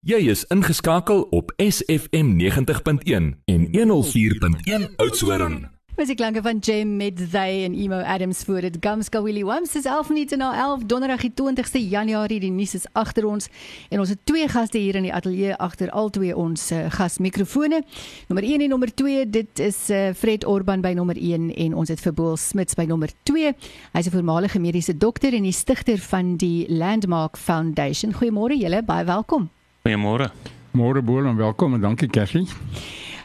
Jy is ingeskakel op SFM 90.1 en 104.1 Oudtshoorn. Was die klanke van Jem met They en Emo Adams voor dit Gamska Willie Wams is 11 minute na 11 donderdag die 20ste Januarie die nuus is agter ons. En ons het twee gaste hier in die ateljee agter al twee ons uh, gasmikrofone nommer 1 en nommer 2 dit is uh, Fred Orban by nommer 1 en ons het vir Boel Smits by nommer 2 hy's 'n voormalige mediese dokter en die stigter van die Landmark Foundation. Goeiemôre julle baie welkom Goeiemôre. Môre Boel en welkom en dankie Cassie.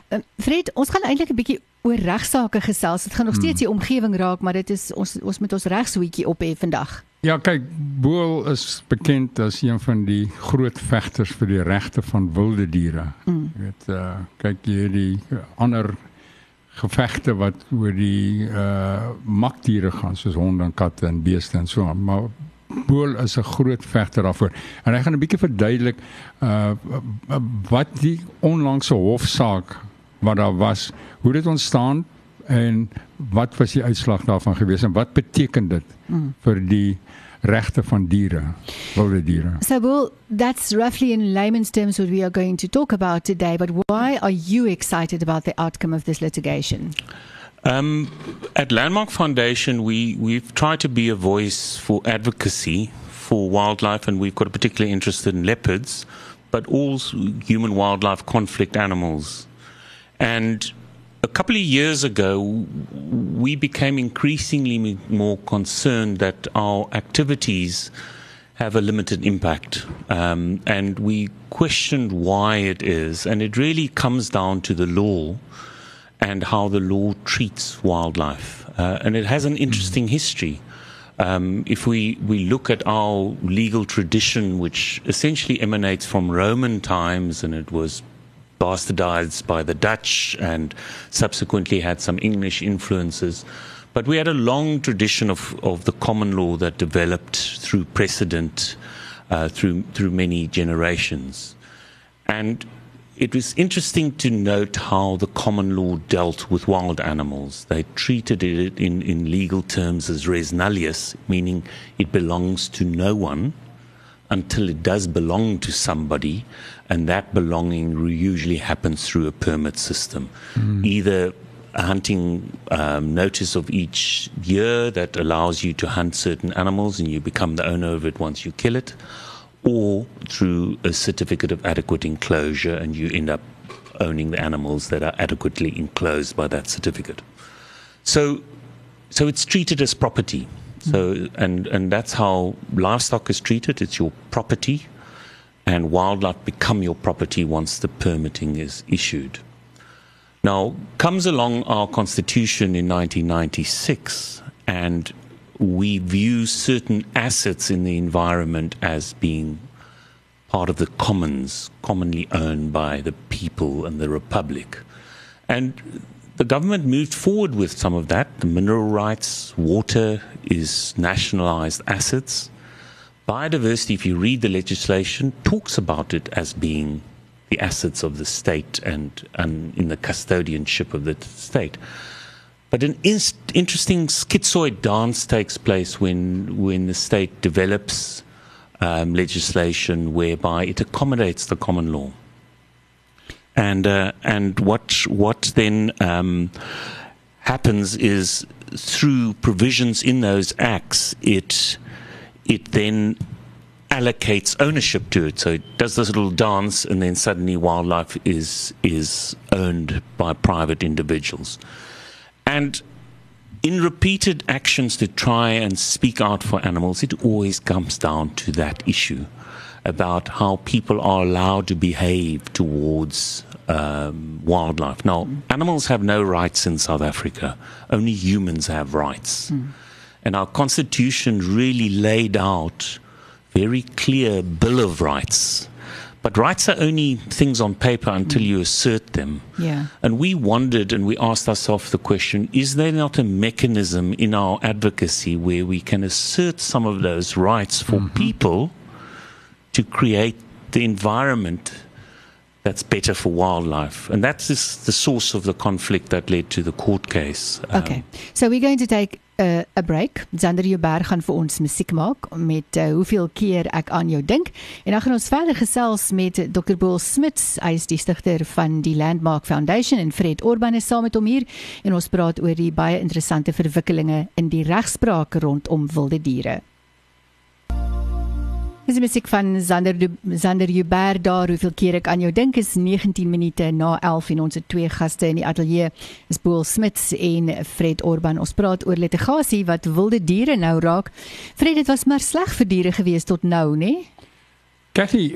Uh, Fred, ons gaan eintlik 'n bietjie oor regsaake gesels. Dit gaan nog steeds die omgewing raak, maar dit is ons ons met ons regshoetjie op hê vandag. Ja, kyk, Boel is bekend as een van die groot vegters vir die regte van wilde diere. Mm. Jy weet, uh kyk jy die ander gevegte wat oor die uh makdiere gaan soos honde en katte en beeste en so, maar Boel is 'n groot vegter daarvoor. En hy gaan 'n bietjie verduidelik uh wat die onlangse hofsaak wat daar was, hoe dit ontstaan en wat was die uitslag daarvan gewees en wat beteken dit mm. vir die regte van diere, wilde diere. So well, that's roughly in layman's terms what we are going to talk about today, but why are you excited about the outcome of this litigation? Um, at Landmark Foundation, we, we've tried to be a voice for advocacy for wildlife, and we've got a particular interest in leopards, but all human wildlife conflict animals. And a couple of years ago, we became increasingly more concerned that our activities have a limited impact. Um, and we questioned why it is. And it really comes down to the law and how the law treats wildlife. Uh, and it has an interesting history. Um, if we, we look at our legal tradition, which essentially emanates from Roman times, and it was bastardized by the Dutch and subsequently had some English influences. But we had a long tradition of, of the common law that developed through precedent uh, through, through many generations. And it was interesting to note how the common law dealt with wild animals. They treated it in, in legal terms as res nullius, meaning it belongs to no one until it does belong to somebody, and that belonging usually happens through a permit system. Mm. Either a hunting um, notice of each year that allows you to hunt certain animals and you become the owner of it once you kill it or through a certificate of adequate enclosure, and you end up owning the animals that are adequately enclosed by that certificate. So, so it's treated as property. So, and, and that's how livestock is treated. It's your property, and wildlife become your property once the permitting is issued. Now, comes along our constitution in 1996, and we view certain assets in the environment as being part of the commons, commonly owned by the people and the republic. And the government moved forward with some of that. The mineral rights, water is nationalized assets. Biodiversity, if you read the legislation, talks about it as being the assets of the state and, and in the custodianship of the state. But an in- interesting schizoid dance takes place when, when the state develops um, legislation whereby it accommodates the common law. And, uh, and what, what then um, happens is through provisions in those acts, it, it then allocates ownership to it. So it does this little dance, and then suddenly wildlife is, is owned by private individuals. And in repeated actions to try and speak out for animals, it always comes down to that issue about how people are allowed to behave towards um, wildlife. Now, animals have no rights in South Africa, only humans have rights. Mm. And our constitution really laid out very clear bill of rights but rights are only things on paper until you assert them. Yeah. And we wondered and we asked ourselves the question is there not a mechanism in our advocacy where we can assert some of those rights for mm-hmm. people to create the environment that's better for wildlife. And that's the source of the conflict that led to the court case. Um, okay. So we're going to take uh, a break. Zander Jouberg gaan vir ons musiek maak met uh, hoeveel keer ek aan jou dink. En dan gaan ons verder gesels met Dr. Boel Smits. Hy is die stigter van die Landmark Foundation en Fred Orban is saam met hom hier en ons praat oor die baie interessante verwikkelinge in die regspraak rondom wilde diere. Dis musiek van Zander Zander Jouberg daar hoeveel keer ek aan jou dink is 19 minute na 11 en ons het twee gaste in die ateljee. Is Boel Smits en Fred Orban. Ons praat oor litigasie wat wilde diere nou raak. Fred dit was maar sleg vir diere gewees tot nou nê Cathy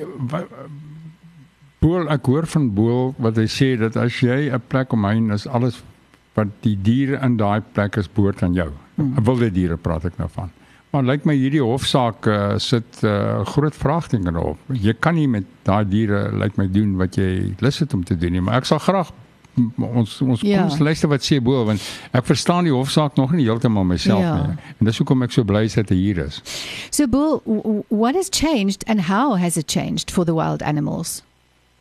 Boel ek hoor van Boel wat hy sê dat as jy 'n plek omheen is alles wat die diere in daai plek is behoort aan jou. Hmm. wilde diere praat ek nou van Maar lyk my hierdie hofsaak uh, sit 'n uh, groot vraagteken op. Jy kan nie met daai diere lyk my doen wat jy lus het om te doen nie, maar ek sal graag ons ons ja. kom luister wat sê bo want ek verstaan die hofsaak nog nie heeltemal myself ja. nie. En dis hoekom ek so bly is dat hy hier is. So bo what has changed and how has it changed for the wild animals?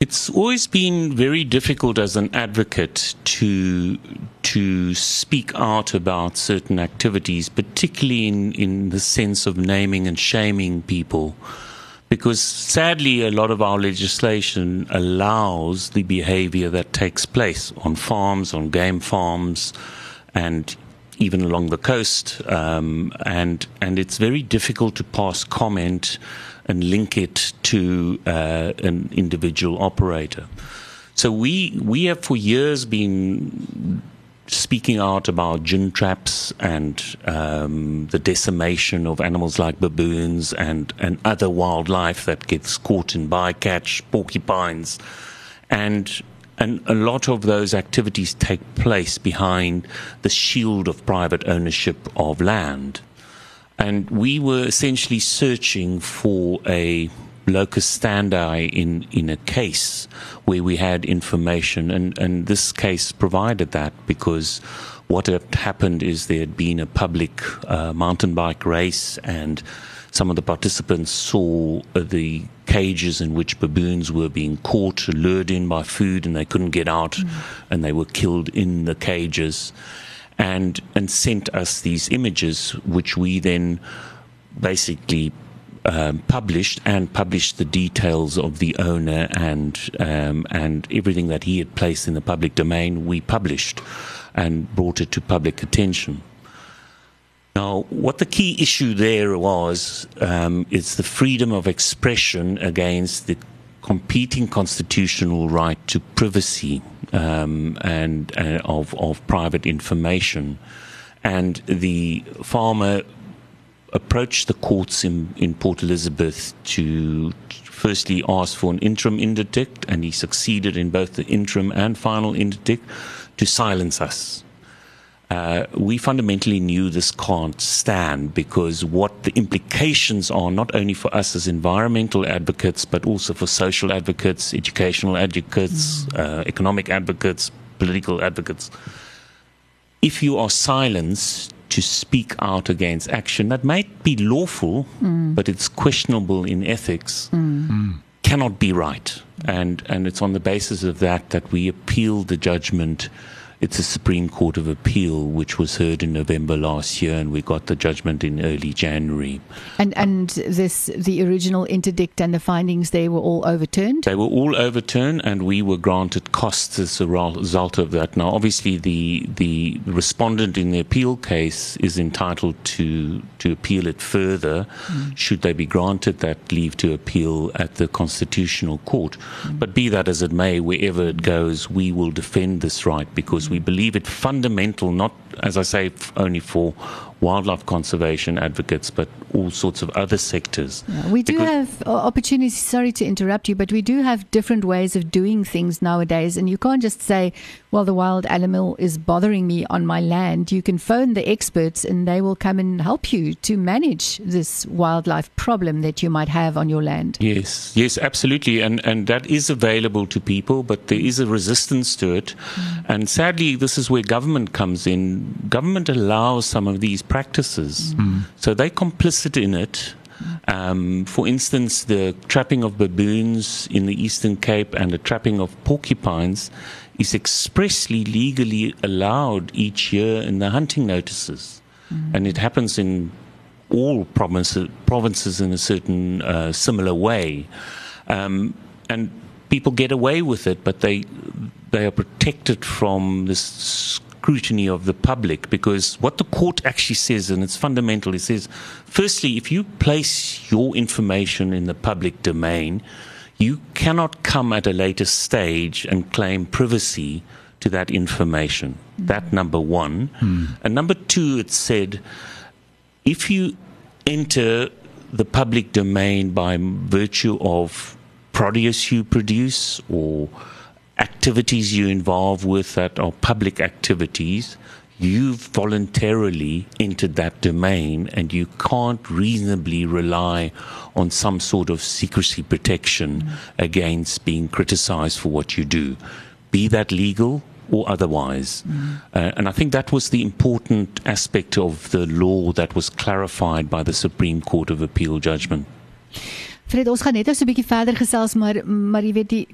It's always been very difficult as an advocate to to speak out about certain activities, particularly in, in the sense of naming and shaming people. Because sadly, a lot of our legislation allows the behavior that takes place on farms, on game farms, and even along the coast. Um, and, and it's very difficult to pass comment and link it to uh, an individual operator. So we we have for years been speaking out about gin traps and um, the decimation of animals like baboons and, and other wildlife that gets caught in bycatch, porcupines, and and a lot of those activities take place behind the shield of private ownership of land. And we were essentially searching for a locus standi in, in a case where we had information, and, and this case provided that because what had happened is there had been a public uh, mountain bike race, and some of the participants saw uh, the cages in which baboons were being caught, lured in by food, and they couldn't get out, mm. and they were killed in the cages and and sent us these images, which we then basically um, published and published the details of the owner and um, and everything that he had placed in the public domain. We published and brought it to public attention. Now, what the key issue there was um, is the freedom of expression against the competing constitutional right to privacy um, and uh, of of private information, and the farmer approached the courts in, in Port Elizabeth to firstly ask for an interim interdict, and he succeeded in both the interim and final interdict to silence us. Uh, we fundamentally knew this can't stand because what the implications are, not only for us as environmental advocates, but also for social advocates, educational advocates, mm. uh, economic advocates, political advocates. If you are silenced to speak out against action that might be lawful, mm. but it's questionable in ethics, mm. cannot be right. And, and it's on the basis of that that we appeal the judgment it's a Supreme Court of Appeal which was heard in November last year, and we got the judgment in early January. And and this the original interdict and the findings they were all overturned. They were all overturned, and we were granted costs as a result of that. Now, obviously, the the respondent in the appeal case is entitled to to appeal it further, mm. should they be granted that leave to appeal at the Constitutional Court. Mm. But be that as it may, wherever it goes, we will defend this right because we believe it fundamental, not, as I say, only for wildlife conservation advocates, but all sorts of other sectors. Yeah, we do because have uh, opportunities. Sorry to interrupt you, but we do have different ways of doing things nowadays. And you can't just say, well, the wild animal is bothering me on my land. You can phone the experts and they will come and help you to manage this wildlife problem that you might have on your land. Yes, yes, absolutely. And, and that is available to people, but there is a resistance to it. Mm. And sadly, this is where government comes in. Government allows some of these practices. Mm. So they're complicit in it. Um, for instance, the trapping of baboons in the Eastern Cape and the trapping of porcupines is expressly legally allowed each year in the hunting notices. And it happens in all provinces, provinces in a certain uh, similar way. Um, and people get away with it, but they, they are protected from this scrutiny of the public because what the court actually says, and it's fundamental, it says, firstly, if you place your information in the public domain, you cannot come at a later stage and claim privacy to that information. Mm-hmm. That number one. Mm. And number two, it said, if you enter the public domain by virtue of produce you produce or activities you involve with that are public activities, you've voluntarily entered that domain and you can't reasonably rely on some sort of secrecy protection mm. against being criticized for what you do, be that legal or otherwise. Mm. Uh, and I think that was the important aspect of the law that was clarified by the Supreme Court of Appeal judgment. Fred, ons gaan net so 'n bietjie verder gesels, maar maar jy weet die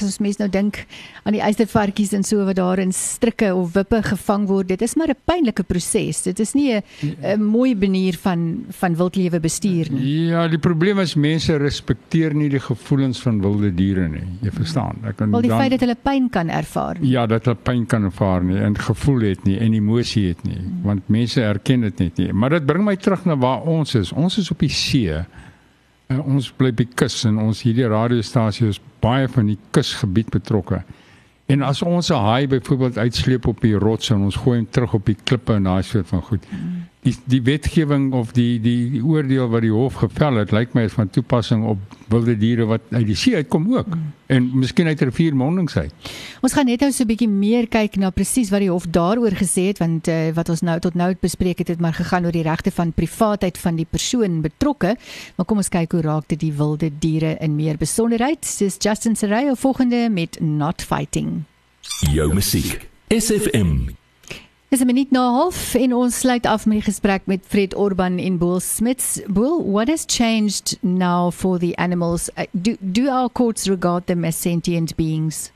as mens nou dink aan die eystervarkies en so wat daar in strikke of wippe gevang word, dit is maar 'n pynlike proses. Dit is nie 'n mooi manier van van wildlewe bestuur nie. Ja, die probleem is mense respekteer nie die gevoelens van wilde diere nie. Jy verstaan? Ek kan Wel die dan, feit dat hulle pyn kan ervaar. Ja, dat hulle pyn kan ervaar nie en gevoel het nie en emosie het nie, want mense erken dit net nie. Maar dit bring my terug na waar ons is. Ons is op die see. Uh, ons bly by kus en ons hierdie radiostasie is baie van die kusgebied betrokke. En as ons 'n haai byvoorbeeld uitsleep op die rots en ons gooi hom terug op die klippe en daai soort van goed. Die die wetgewing of die die, die oordeel wat die hof gevel het, lyk my is van toepassing op wilde diere wat uit die see uitkom ook mm. en miskien uit riviermondings uit. Ons gaan net nou so 'n bietjie meer kyk na presies wat die hof daaroor gesê het want uh, wat ons nou tot nou bespreek het het maar gegaan oor die regte van privaatheid van die persoon betrokke. Maar kom ons kyk hoe raak dit die wilde diere in meer besonderheid. Dis Justin Serrayo volgende met Not Fighting. Jou musiek. SFM Dis 'n minuut na half en ons sluit af met die gesprek met Fred Orban en Boel Smits. Boel, what has changed now for the animals? Uh, do do our courts regard them as sentient beings?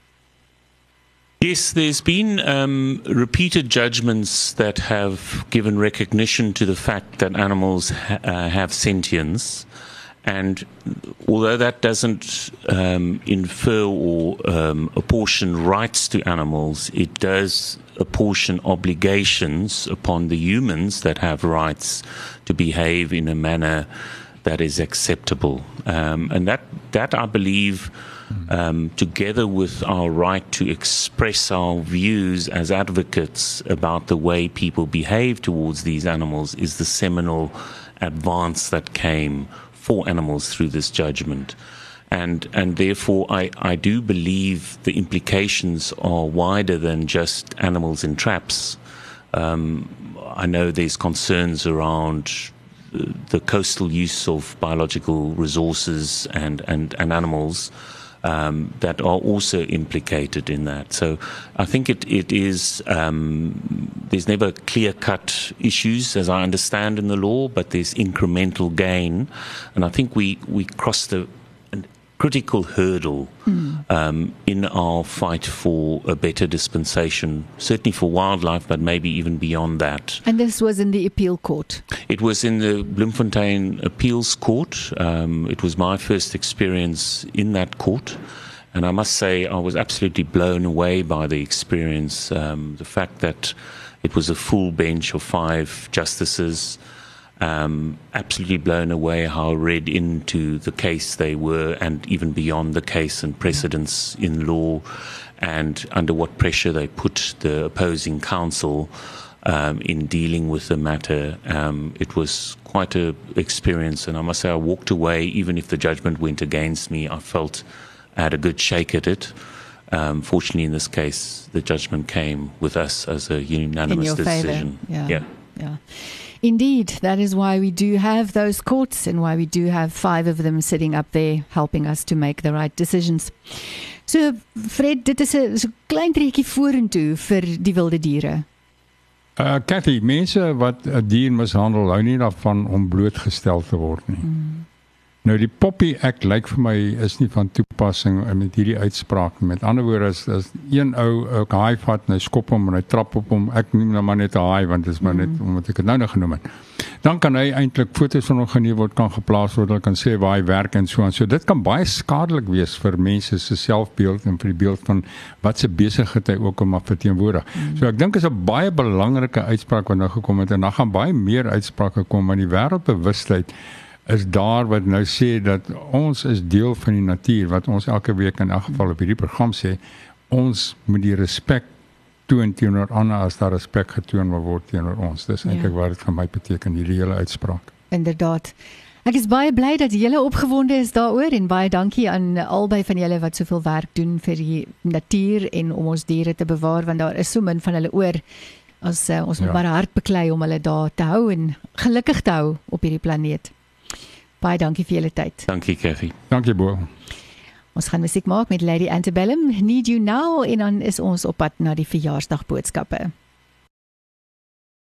Yes, there's been um, repeated judgments that have given recognition to the fact that animals ha- uh, have sentience. And although that doesn't um, infer or um, apportion rights to animals, it does apportion obligations upon the humans that have rights to behave in a manner that is acceptable. Um, and that, that I believe, um, together with our right to express our views as advocates about the way people behave towards these animals, is the seminal advance that came for animals through this judgment. And, and therefore, I, I do believe the implications are wider than just animals in traps. Um, I know there's concerns around the coastal use of biological resources and, and, and animals um, that are also implicated in that. So I think it, it is, um, there's never clear cut issues as I understand in the law, but there's incremental gain. And I think we, we crossed the critical hurdle mm. um, in our fight for a better dispensation, certainly for wildlife, but maybe even beyond that. And this was in the appeal court? It was in the Bloemfontein Appeals Court. Um, it was my first experience in that court. And I must say, I was absolutely blown away by the experience. Um, the fact that it was a full bench of five justices um, absolutely blown away how read into the case they were, and even beyond the case and precedents in law, and under what pressure they put the opposing counsel um, in dealing with the matter. Um, it was quite an experience, and I must say, I walked away, even if the judgment went against me, I felt I had a good shake at it. Um, fortunately, in this case, the judgment came with us as a unanimous decision. Favor. Yeah. yeah. yeah. Indeed, that is why we do have those courts and why we do have five of them sitting up there helping us to make the right decisions. So Fred, dit is 'n so klein treetjie vorentoe vir die wilde diere. Uh Cathy, mense wat 'n dier mishandel, hou nie daarvan om blootgestel te word nie. Mm. Nou die Poppy Act lyk vir my is nie van toepassing met hierdie uitspraak. Met ander woorde is as een ou 'n haai vat en hy skop hom en hy trap op hom, ek noem nou maar net 'n haai want dit is maar net mm. omdat ek dit nou nog genoem het. Dan kan hy eintlik foto's van hom geneem word, kan geplaas word, hulle kan sê waar hy werk en so aan. So dit kan baie skadelik wees vir mense se selfbeeld en vir die beeld van wat se besigheid hy ook om verteenwoordig. Mm. So ek dink is 'n baie belangrike uitspraak wat nou gekom het en dan gaan baie meer uitsprake kom want die wêreldbewustheid is daar wat nou sê dat ons is deel van die natuur wat ons elke week in elk geval op hierdie program sê ons moet die respek toon teenoor ander as daar respek getoon word teenoor ons. Dis eintlik ja. wat dit vir my beteken hierdie hele uitspraak. Inderdaad. Ek is baie bly dat julle opgewonde is daaroor en baie dankie aan albei van julle wat soveel werk doen vir die natuur en om ons diere te bewaar want daar is so min van hulle oor. Ons uh, ons moet ja. maar hard beklei om hulle daar te hou en gelukkig te hou op hierdie planeet. Baie dankie vir julle tyd. Dankie Kathy. Dankie Bo. Ons gaan musiek maak met Lady Antebellum, Need You Now en dan is ons op pad na die verjaarsdag boodskappe.